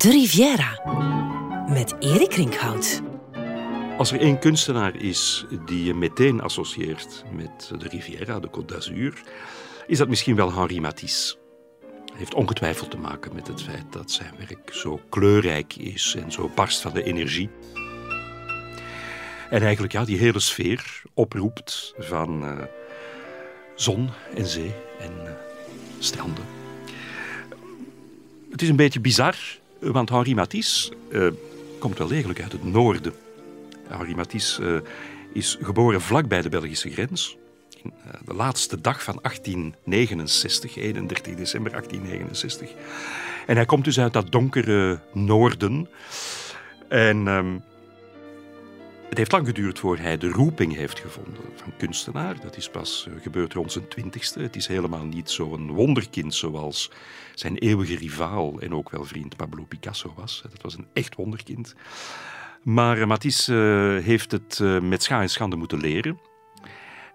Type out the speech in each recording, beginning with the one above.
De Riviera met Erik Rinkhout. Als er één kunstenaar is die je meteen associeert met de Riviera, de Côte d'Azur, is dat misschien wel Henri Matisse. Hij heeft ongetwijfeld te maken met het feit dat zijn werk zo kleurrijk is en zo barst van de energie. En eigenlijk ja, die hele sfeer oproept van uh, zon en zee en uh, stranden. Het is een beetje bizar, want Henri Matisse uh, komt wel degelijk uit het noorden. Henri Matisse uh, is geboren vlak bij de Belgische grens. In, de laatste dag van 1869, 31 december 1869. En hij komt dus uit dat donkere noorden. En um, het heeft lang geduurd voor hij de roeping heeft gevonden van kunstenaar. Dat is pas gebeurd rond zijn twintigste. Het is helemaal niet zo'n wonderkind zoals zijn eeuwige rivaal en ook wel vriend Pablo Picasso was. Dat was een echt wonderkind. Maar Matisse uh, heeft het met scha en schande moeten leren.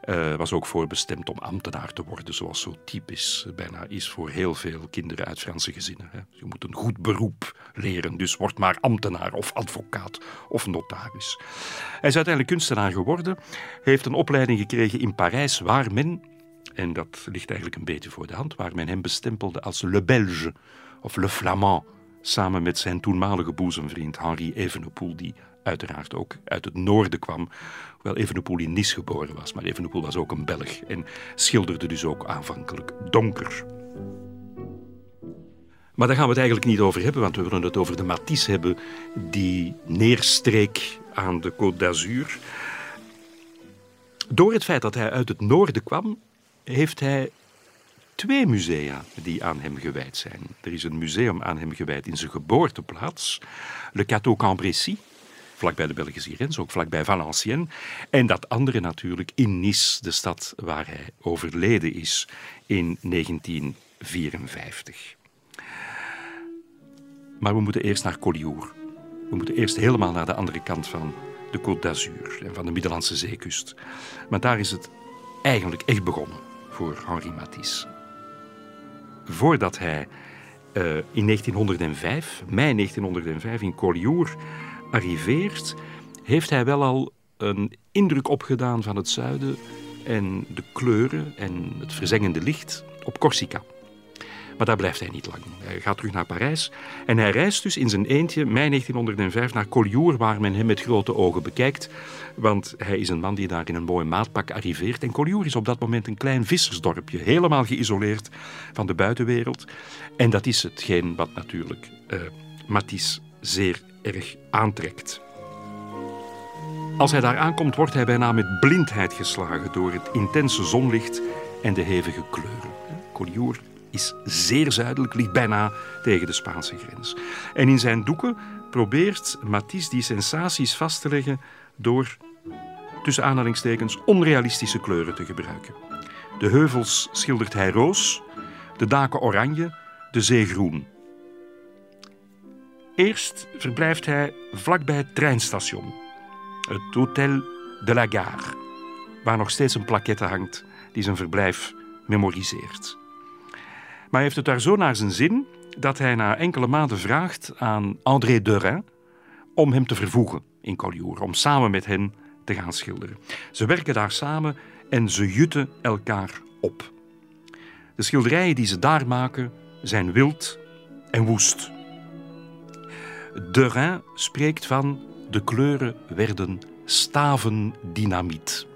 Uh, was ook voorbestemd om ambtenaar te worden, zoals zo typisch bijna is voor heel veel kinderen uit Franse gezinnen. Hè. Je moet een goed beroep leren, dus word maar ambtenaar of advocaat of notaris. Hij is uiteindelijk kunstenaar geworden, heeft een opleiding gekregen in Parijs, waar men, en dat ligt eigenlijk een beetje voor de hand, waar men hem bestempelde als Le Belge of Le Flamand, samen met zijn toenmalige boezemvriend Henri Evenepoel, die uiteraard ook uit het noorden kwam. Hoewel Evenepoel in Nice geboren was, maar Evenepoel was ook een Belg en schilderde dus ook aanvankelijk donker. Maar daar gaan we het eigenlijk niet over hebben, want we willen het over de Matisse hebben die neerstreek aan de Côte d'Azur. Door het feit dat hij uit het noorden kwam, heeft hij twee musea die aan hem gewijd zijn. Er is een museum aan hem gewijd in zijn geboorteplaats, Le Cateau Cambrésis, vlakbij de Belgische grens, ook vlakbij Valenciennes. En dat andere natuurlijk in Nice, de stad waar hij overleden is in 1954. Maar we moeten eerst naar Collioure. We moeten eerst helemaal naar de andere kant van de Côte d'Azur en van de Middellandse zeekust. Maar daar is het eigenlijk echt begonnen voor Henri Matisse. Voordat hij uh, in 1905, mei 1905, in Collioure arriveert, heeft hij wel al een indruk opgedaan van het zuiden en de kleuren en het verzengende licht op Corsica. Maar daar blijft hij niet lang. Hij gaat terug naar Parijs en hij reist dus in zijn eentje mei 1905 naar Collioure, waar men hem met grote ogen bekijkt. Want hij is een man die daar in een mooi maatpak arriveert. En Collioure is op dat moment een klein vissersdorpje, helemaal geïsoleerd van de buitenwereld. En dat is hetgeen wat natuurlijk uh, Matisse zeer erg aantrekt. Als hij daar aankomt, wordt hij bijna met blindheid geslagen door het intense zonlicht en de hevige kleuren. Collioure is zeer zuidelijk, ligt bijna tegen de Spaanse grens. En in zijn doeken probeert Matisse die sensaties vast te leggen door, tussen aanhalingstekens, onrealistische kleuren te gebruiken. De heuvels schildert hij roos, de daken oranje, de zee groen. Eerst verblijft hij vlakbij het treinstation, het Hôtel de la Gare, waar nog steeds een plaquette hangt die zijn verblijf memoriseert. Maar hij heeft het daar zo naar zijn zin dat hij na enkele maanden vraagt aan André Derain om hem te vervoegen in Collioure, om samen met hen te gaan schilderen. Ze werken daar samen en ze jutten elkaar op. De schilderijen die ze daar maken zijn wild en woest. Derain spreekt van de kleuren werden staven dynamiet.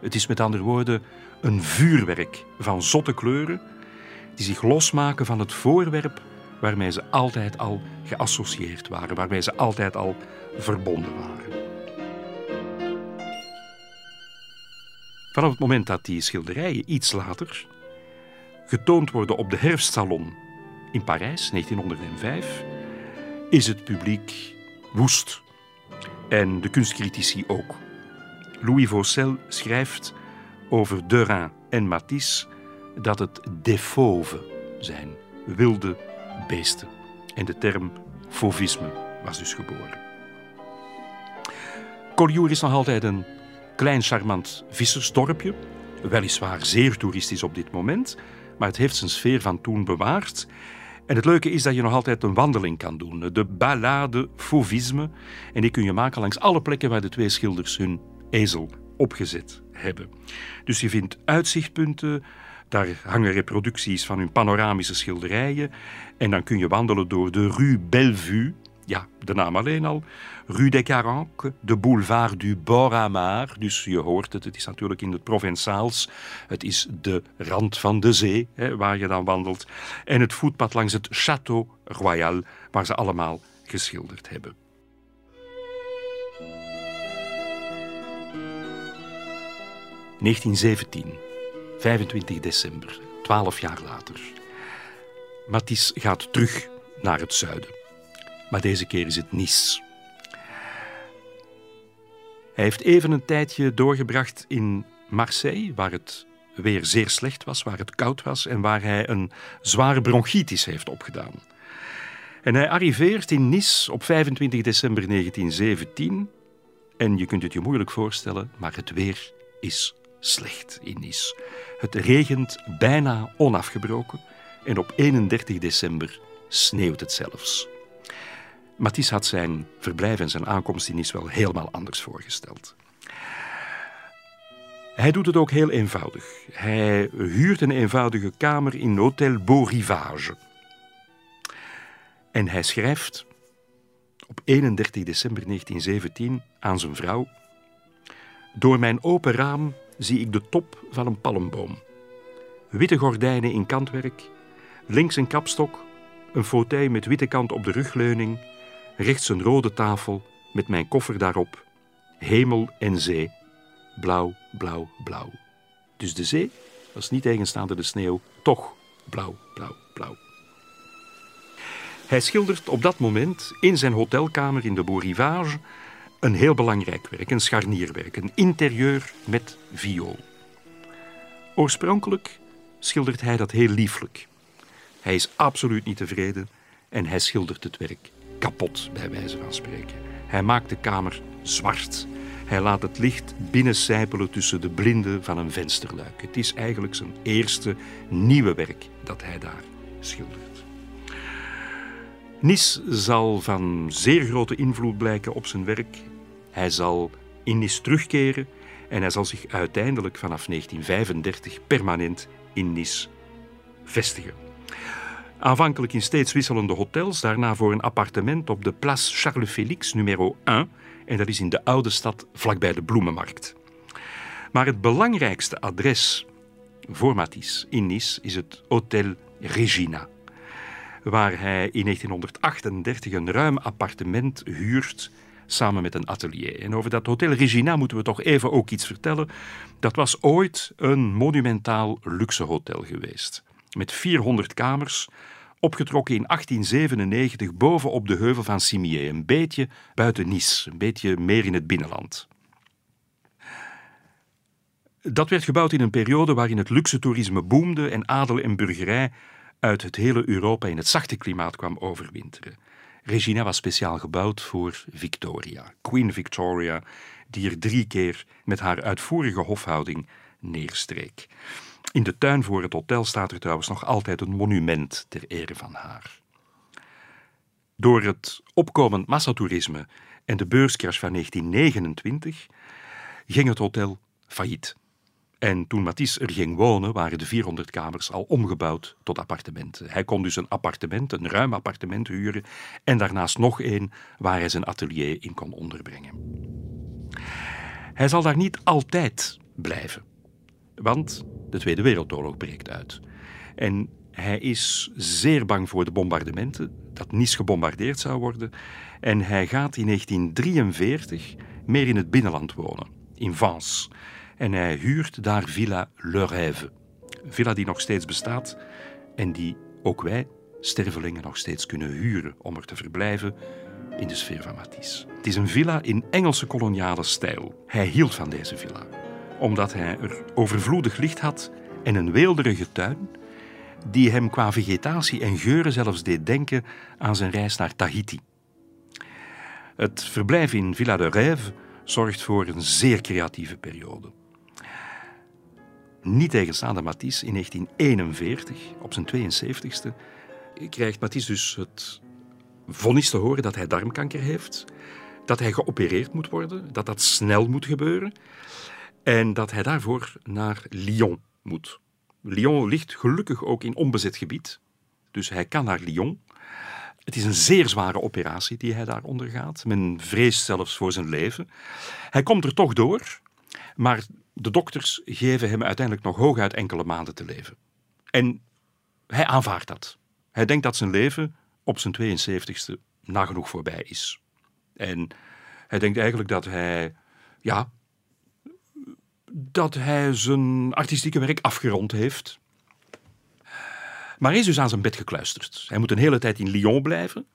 Het is met andere woorden een vuurwerk van zotte kleuren die zich losmaken van het voorwerp waarmee ze altijd al geassocieerd waren, waarmee ze altijd al verbonden waren. Vanaf het moment dat die schilderijen iets later getoond worden op de herfstsalon in Parijs, 1905, is het publiek woest. En de kunstcritici ook. Louis Vaucel schrijft over Derain en Matisse dat het des fauves zijn, wilde beesten. En de term fauvisme was dus geboren. Collioure is nog altijd een klein charmant vissersdorpje, weliswaar zeer toeristisch op dit moment, maar het heeft zijn sfeer van toen bewaard. En het leuke is dat je nog altijd een wandeling kan doen. De Ballade Fauvisme. En die kun je maken langs alle plekken waar de twee schilders hun ezel opgezet hebben. Dus je vindt uitzichtpunten, daar hangen reproducties van hun panoramische schilderijen. En dan kun je wandelen door de Rue Bellevue. Ja, de naam alleen al. Rue des Caranques, de boulevard du Bord à Mar. Dus je hoort het, het is natuurlijk in het Provençaals. Het is de rand van de zee hè, waar je dan wandelt. En het voetpad langs het Château Royal, waar ze allemaal geschilderd hebben. ...1917, 25 december, 12 jaar later. Matisse gaat terug naar het zuiden. Maar deze keer is het Nice. Hij heeft even een tijdje doorgebracht in Marseille, waar het weer zeer slecht was, waar het koud was en waar hij een zware bronchitis heeft opgedaan. En hij arriveert in Nice op 25 december 1917. En je kunt het je moeilijk voorstellen, maar het weer is slecht in Nice. Het regent bijna onafgebroken en op 31 december sneeuwt het zelfs. Matisse had zijn verblijf en zijn aankomst in Nice wel helemaal anders voorgesteld. Hij doet het ook heel eenvoudig. Hij huurt een eenvoudige kamer in Hotel Beau Rivage. En hij schrijft op 31 december 1917 aan zijn vrouw: Door mijn open raam zie ik de top van een palmboom. Witte gordijnen in kantwerk, links een kapstok, een fauteuil met witte kant op de rugleuning rechts een rode tafel met mijn koffer daarop, hemel en zee, blauw, blauw, blauw. Dus de zee was niet tegenstaande de sneeuw, toch blauw, blauw, blauw. Hij schildert op dat moment in zijn hotelkamer in de Beau Rivage een heel belangrijk werk, een scharnierwerk, een interieur met viool. Oorspronkelijk schildert hij dat heel lieflijk. Hij is absoluut niet tevreden en hij schildert het werk kapot, bij wijze van spreken. Hij maakt de kamer zwart. Hij laat het licht binnencijpelen tussen de blinden van een vensterluik. Het is eigenlijk zijn eerste nieuwe werk dat hij daar schildert. Nis zal van zeer grote invloed blijken op zijn werk. Hij zal in Nis terugkeren en hij zal zich uiteindelijk vanaf 1935 permanent in Nis vestigen. Aanvankelijk in steeds wisselende hotels, daarna voor een appartement op de Place Charles Félix nummer 1. En dat is in de oude stad vlakbij de Bloemenmarkt. Maar het belangrijkste adres voor Matisse in Nice is het Hotel Regina. Waar hij in 1938 een ruim appartement huurt samen met een atelier. En over dat Hotel Regina moeten we toch even ook iets vertellen. Dat was ooit een monumentaal luxe hotel geweest met 400 kamers, opgetrokken in 1897 bovenop de heuvel van Cimier, een beetje buiten Nice, een beetje meer in het binnenland. Dat werd gebouwd in een periode waarin het luxe toerisme boomde en adel en burgerij uit het hele Europa in het zachte klimaat kwam overwinteren. Regina was speciaal gebouwd voor Victoria, Queen Victoria, die er drie keer met haar uitvoerige hofhouding neerstreek. In de tuin voor het hotel staat er trouwens nog altijd een monument ter ere van haar. Door het opkomend massatoerisme en de beurscrash van 1929 ging het hotel failliet. En toen Matisse er ging wonen, waren de 400 kamers al omgebouwd tot appartementen. Hij kon dus een appartement, een ruim appartement huren en daarnaast nog één waar hij zijn atelier in kon onderbrengen. Hij zal daar niet altijd blijven. Want de Tweede Wereldoorlog breekt uit. En hij is zeer bang voor de bombardementen, dat Nice gebombardeerd zou worden. En hij gaat in 1943 meer in het binnenland wonen, in Vence. En hij huurt daar Villa Le Rêve. Villa die nog steeds bestaat en die ook wij, stervelingen, nog steeds kunnen huren om er te verblijven in de sfeer van Matisse. Het is een villa in Engelse koloniale stijl. Hij hield van deze villa omdat hij er overvloedig licht had en een weelderige tuin, die hem qua vegetatie en geuren zelfs deed denken aan zijn reis naar Tahiti. Het verblijf in Villa de Rêve zorgt voor een zeer creatieve periode. Niet tegenstaande Matisse in 1941, op zijn 72ste, krijgt Matisse dus het vonnis te horen dat hij darmkanker heeft, dat hij geopereerd moet worden, dat dat snel moet gebeuren en dat hij daarvoor naar Lyon moet. Lyon ligt gelukkig ook in onbezet gebied, dus hij kan naar Lyon. Het is een zeer zware operatie die hij daar ondergaat. Men vreest zelfs voor zijn leven. Hij komt er toch door, maar de dokters geven hem uiteindelijk nog hooguit enkele maanden te leven. En hij aanvaardt dat. Hij denkt dat zijn leven op zijn 72ste nagenoeg voorbij is. En hij denkt eigenlijk dat hij, ja, dat hij zijn artistieke werk afgerond heeft. Maar hij is dus aan zijn bed gekluisterd. Hij moet een hele tijd in Lyon blijven.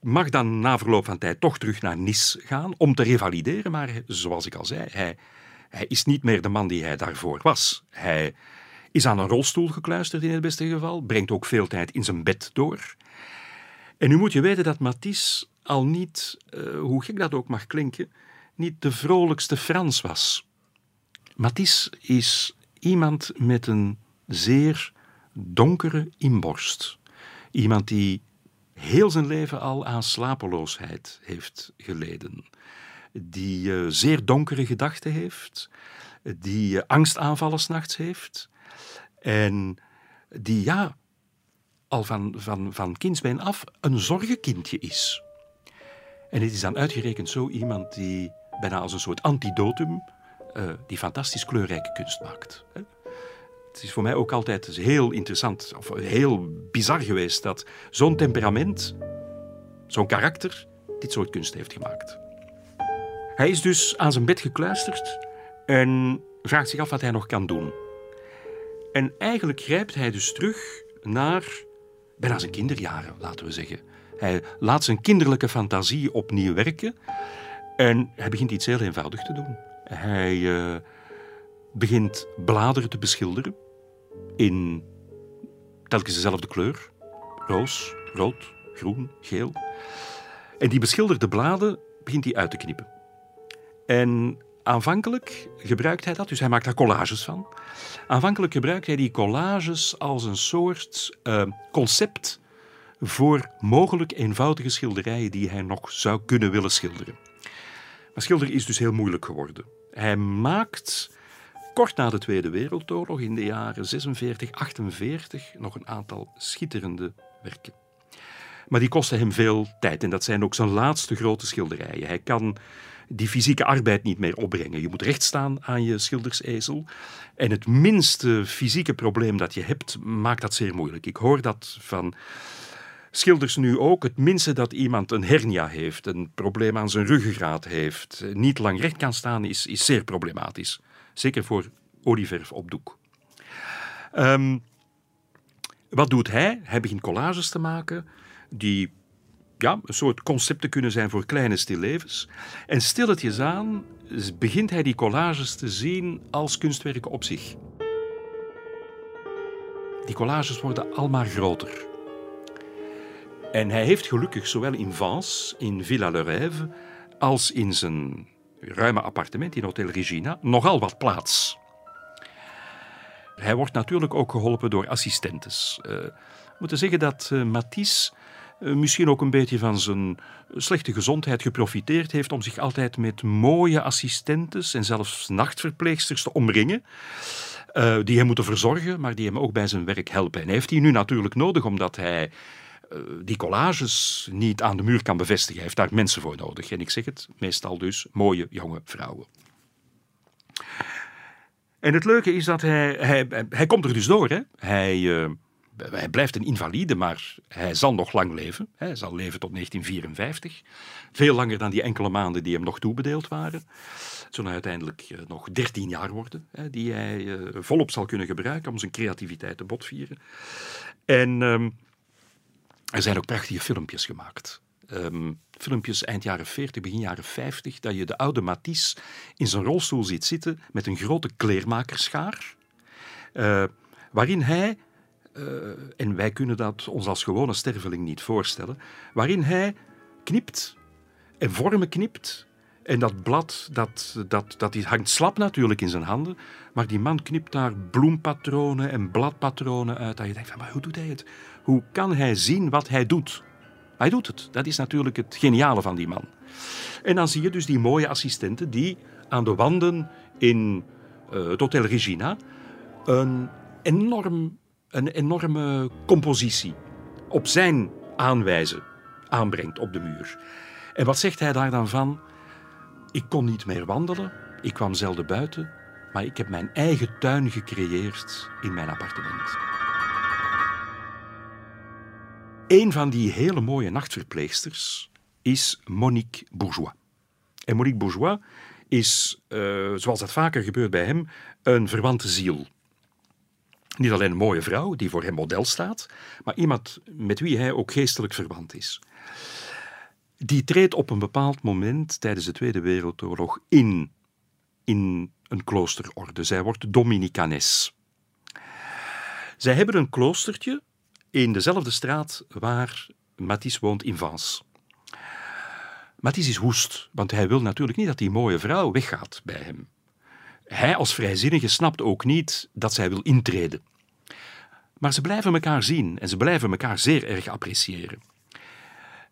Mag dan na verloop van tijd toch terug naar Nice gaan om te revalideren. Maar zoals ik al zei, hij, hij is niet meer de man die hij daarvoor was. Hij is aan een rolstoel gekluisterd in het beste geval, brengt ook veel tijd in zijn bed door. En nu moet je weten dat Matisse al niet, uh, hoe gek dat ook mag klinken, niet de vrolijkste Frans was. Matisse is iemand met een zeer donkere inborst. Iemand die heel zijn leven al aan slapeloosheid heeft geleden. Die uh, zeer donkere gedachten heeft. Die uh, angstaanvallen s'nachts heeft. En die, ja, al van, van, van kindsbeen af een zorgenkindje is. En het is dan uitgerekend zo iemand die bijna als een soort antidotum uh, die fantastisch kleurrijke kunst maakt. Het is voor mij ook altijd heel interessant, of heel bizar geweest dat zo'n temperament, zo'n karakter, dit soort kunst heeft gemaakt. Hij is dus aan zijn bed gekluisterd en vraagt zich af wat hij nog kan doen. En eigenlijk grijpt hij dus terug naar bijna zijn kinderjaren, laten we zeggen. Hij laat zijn kinderlijke fantasie opnieuw werken en hij begint iets heel eenvoudigs te doen. Hij uh, begint bladeren te beschilderen in telkens dezelfde kleur: roos, rood, groen, geel. En die beschilderde bladen begint hij uit te knippen. En aanvankelijk gebruikt hij dat, dus hij maakt daar collages van. Aanvankelijk gebruikt hij die collages als een soort uh, concept voor mogelijk eenvoudige schilderijen die hij nog zou kunnen willen schilderen. Maar schilderen is dus heel moeilijk geworden. Hij maakt kort na de Tweede Wereldoorlog, in de jaren 46, 48, nog een aantal schitterende werken. Maar die kosten hem veel tijd en dat zijn ook zijn laatste grote schilderijen. Hij kan die fysieke arbeid niet meer opbrengen. Je moet recht staan aan je schildersezel. En het minste fysieke probleem dat je hebt, maakt dat zeer moeilijk. Ik hoor dat van schilders nu ook. Het minste dat iemand een hernia heeft, een probleem aan zijn ruggengraat heeft, niet lang recht kan staan, is, is zeer problematisch. Zeker voor olieverf op doek. Ehm, wat doet hij? Hij begint collages te maken die ja, een soort concepten kunnen zijn voor kleine stillevens. En stilletjes aan begint hij die collages te zien als kunstwerken op zich. Die collages worden almaar groter. En hij heeft gelukkig zowel in Vence, in Villa Le Rêve, als in zijn ruime appartement in Hotel Regina nogal wat plaats. Hij wordt natuurlijk ook geholpen door assistentes. Uh, we moeten zeggen dat uh, Matisse uh, misschien ook een beetje van zijn slechte gezondheid geprofiteerd heeft om zich altijd met mooie assistentes en zelfs nachtverpleegsters te omringen. die hem moeten verzorgen, maar die hem ook bij zijn werk helpen. En hij heeft die nu natuurlijk nodig, omdat hij die collages niet aan de muur kan bevestigen. Hij heeft daar mensen voor nodig. En ik zeg het, meestal dus mooie jonge vrouwen. En het leuke is dat hij, hij, hij komt er dus door. Hè? Hij, uh, hij blijft een invalide, maar hij zal nog lang leven. Hij zal leven tot 1954. Veel langer dan die enkele maanden die hem nog toebedeeld waren. Zullen uiteindelijk uh, nog 13 jaar worden, hè, die hij volop zal kunnen gebruiken om zijn creativiteit te botvieren. En um, er zijn ook prachtige filmpjes gemaakt. Um, filmpjes eind jaren 40, begin jaren 50, dat je de oude Matisse in zijn rolstoel ziet zitten met een grote kleermakerschaar, uh, waarin hij, uh, en wij kunnen dat ons als gewone sterveling niet voorstellen, waarin hij knipt en vormen knipt En dat blad, dat, dat, dat hangt slap natuurlijk in zijn handen. Maar die man knipt daar bloempatronen en bladpatronen uit. Dat je denkt, van, maar hoe doet hij het? Hoe kan hij zien wat hij doet? Hij doet het. Dat is natuurlijk het geniale van die man. En dan zie je dus die mooie assistenten die aan de wanden in uh, het Hotel Regina een, enorm, een enorme compositie op zijn aanwijzen aanbrengt op de muur. En wat zegt hij daar dan van? Ik kon niet meer wandelen, ik kwam zelden buiten, maar ik heb mijn eigen tuin gecreëerd in mijn appartement. Een van die hele mooie nachtverpleegsters is Monique Bourgeois. En Monique Bourgeois is, uh, zoals dat vaker gebeurt bij hem, een verwante ziel. Niet alleen een mooie vrouw die voor hem model staat, maar iemand met wie hij ook geestelijk verwant is. Die treedt op een bepaald moment tijdens de Tweede Wereldoorlog in in een kloosterorde. Zij wordt Dominicanes. Zij hebben een kloostertje in dezelfde straat waar Matisse woont in Vence. Matisse is woest, want hij wil natuurlijk niet dat die mooie vrouw weggaat bij hem. Hij als vrijzinnige snapt ook niet dat zij wil intreden. Maar ze blijven elkaar zien en ze blijven elkaar zeer erg appreciëren.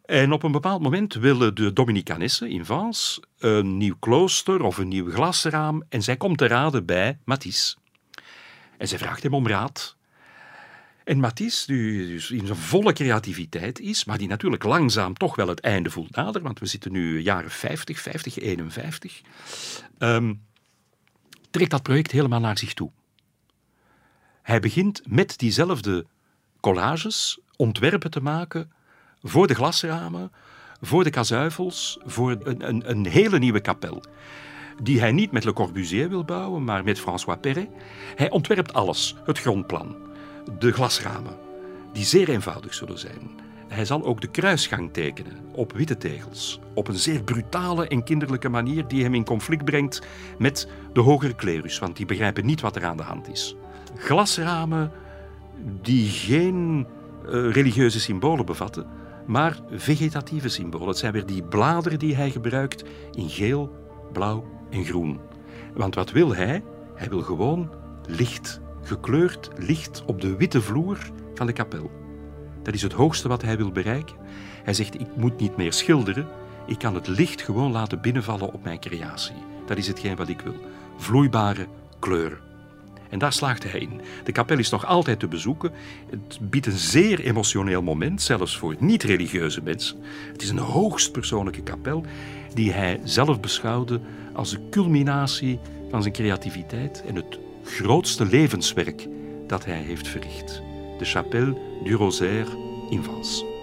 En op een bepaald moment willen de Dominicanessen in Vence een nieuw klooster of een nieuw glasraam en zij komt te raden bij Matisse. En zij vraagt hem om raad. En Matisse, die dus in zijn volle creativiteit is, maar die natuurlijk langzaam toch wel het einde voelt nader, want we zitten nu jaren 50, 50, 51, um, trekt dat project helemaal naar zich toe. Hij begint met diezelfde collages ontwerpen te maken voor de glasramen, voor de kazuifels, voor een, een, een hele nieuwe kapel. Die hij niet met Le Corbusier wil bouwen, maar met François Perret. Hij ontwerpt alles: het grondplan, de glasramen, die zeer eenvoudig zullen zijn. Hij zal ook de kruisgang tekenen op witte tegels, op een zeer brutale en kinderlijke manier die hem in conflict brengt met de hogere klerus, want die begrijpen niet wat er aan de hand is. Glasramen die geen uh, religieuze symbolen bevatten, maar vegetatieve symbolen. Het zijn weer die bladeren die hij gebruikt in geel, blauw en groen. Want wat wil hij? Hij wil gewoon licht, gekleurd licht op de witte vloer van de kapel. Dat is het hoogste wat hij wil bereiken. Hij zegt: Ik moet niet meer schilderen, ik kan het licht gewoon laten binnenvallen op mijn creatie. Dat is hetgeen wat ik wil. Vloeibare kleuren. En daar slaagt hij in. De kapel is nog altijd te bezoeken. Het biedt een zeer emotioneel moment, zelfs voor niet-religieuze mensen. Het is een hoogst persoonlijke kapel die hij zelf beschouwde als de culminatie van zijn creativiteit en het grootste levenswerk dat hij heeft verricht. De Chapelle du Rosaire in Vence.